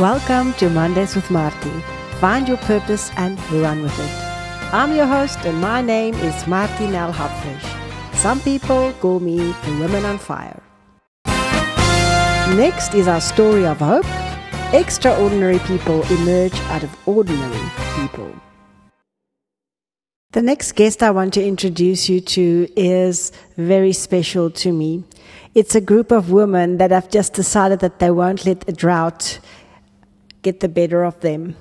Welcome to Mondays with Marty. Find your purpose and run with it. I'm your host, and my name is Marty Nell Hopfish. Some people call me the Women on Fire. Next is our story of hope. Extraordinary people emerge out of ordinary people. The next guest I want to introduce you to is very special to me. It's a group of women that have just decided that they won't let a drought get the better of them.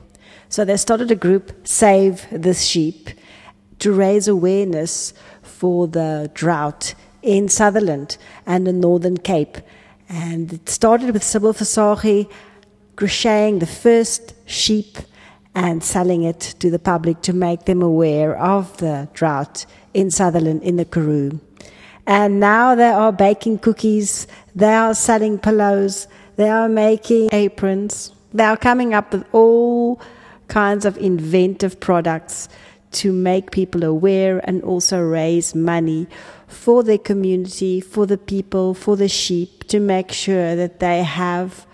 So they started a group, Save the Sheep, to raise awareness for the drought in Sutherland and the Northern Cape. And it started with Sybil Fasagi crocheting the first sheep and selling it to the public to make them aware of the drought in Sutherland in the Karoo. And now they are baking cookies, they are selling pillows, they are making aprons, they are coming up with all kinds of inventive products to make people aware and also raise money for their community, for the people, for the sheep, to make sure that they have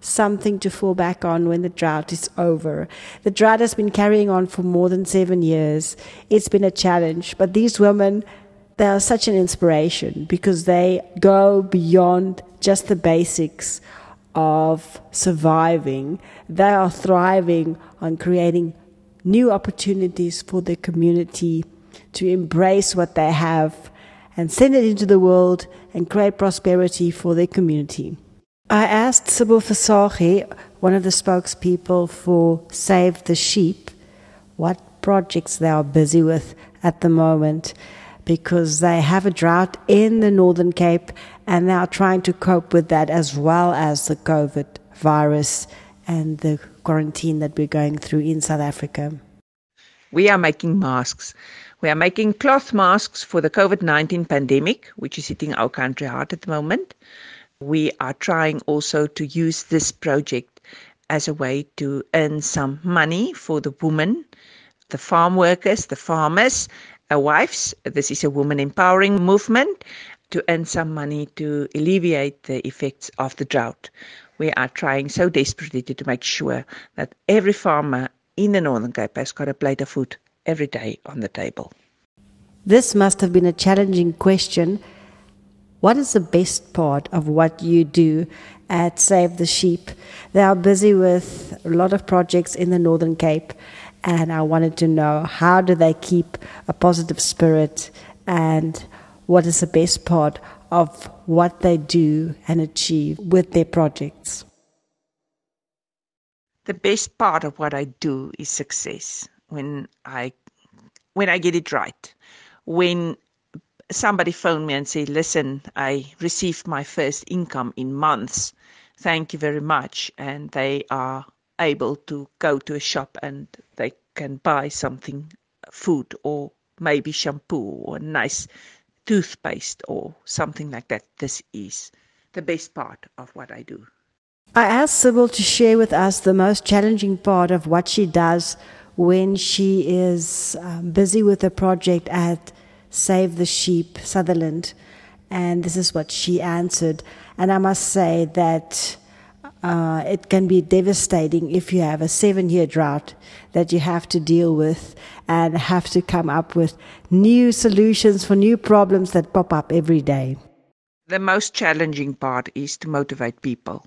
something to fall back on when the drought is over. The drought has been carrying on for more than seven years. It's been a challenge, but these women, they are such an inspiration because they go beyond just the basics of surviving. They are thriving on creating new opportunities for the community to embrace what they have and send it into the world and create prosperity for their community. I asked Sybil Fasagi, one of the spokespeople for Save the Sheep, what projects they are busy with at the moment because they have a drought in the Northern Cape and they are trying to cope with that as well as the COVID virus and the quarantine that we're going through in South Africa. We are making masks. We are making cloth masks for the COVID 19 pandemic, which is hitting our country hard at the moment. We are trying also to use this project as a way to earn some money for the women, the farm workers, the farmers, our wives. This is a woman empowering movement to earn some money to alleviate the effects of the drought. We are trying so desperately to, to make sure that every farmer in the Northern Cape has got a plate of food every day on the table. This must have been a challenging question what is the best part of what you do at Save the Sheep? They are busy with a lot of projects in the Northern Cape, and I wanted to know how do they keep a positive spirit and what is the best part of what they do and achieve with their projects? The best part of what I do is success when I when I get it right. When somebody phoned me and said, Listen, I received my first income in months. Thank you very much. And they are able to go to a shop and they can buy something, food or maybe shampoo or nice toothpaste or something like that. This is the best part of what I do. I asked Sybil to share with us the most challenging part of what she does when she is um, busy with a project at Save the Sheep, Sutherland. And this is what she answered. And I must say that uh, it can be devastating if you have a seven year drought that you have to deal with and have to come up with new solutions for new problems that pop up every day. The most challenging part is to motivate people.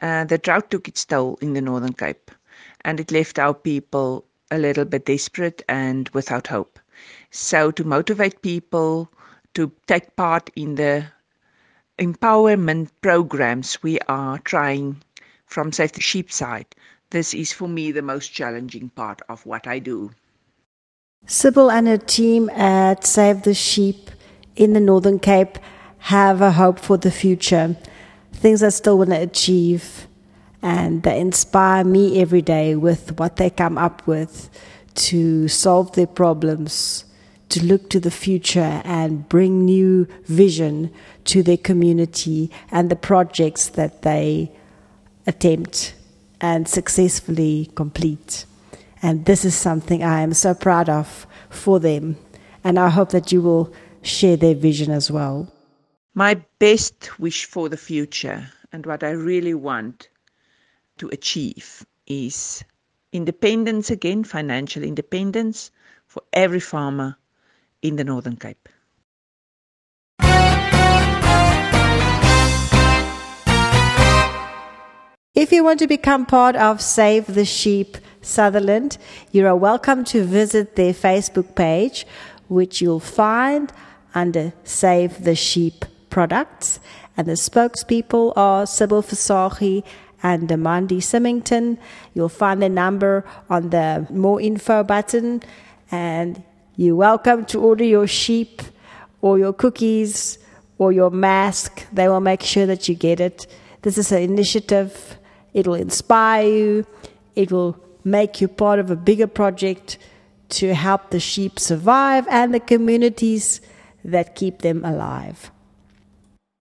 Uh, the drought took its toll in the Northern Cape and it left our people a little bit desperate and without hope. So, to motivate people to take part in the empowerment programs we are trying from Save the Sheep side, this is for me the most challenging part of what I do. Sybil and her team at Save the Sheep in the Northern Cape have a hope for the future, things they still want to achieve, and they inspire me every day with what they come up with to solve their problems, to look to the future and bring new vision to their community and the projects that they attempt and successfully complete. And this is something I am so proud of for them. And I hope that you will share their vision as well. My best wish for the future and what I really want to achieve is independence again, financial independence for every farmer in the Northern Cape. If you want to become part of Save the Sheep Sutherland, you are welcome to visit their Facebook page, which you'll find under Save the Sheep Products. And the spokespeople are Sybil Fasagi and Amandi Symington. You'll find the number on the more info button. And you're welcome to order your sheep or your cookies or your mask. They will make sure that you get it. This is an initiative. It'll inspire you. It will make you part of a bigger project to help the sheep survive and the communities that keep them alive.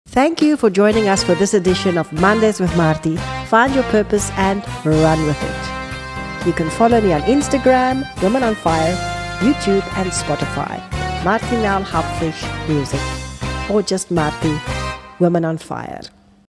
Thank you for joining us for this edition of Mondays with Marty. Find your purpose and run with it. You can follow me on Instagram, Women on Fire, YouTube, and Spotify. Martinel Hapfish Music. Or just Marty, Women on Fire.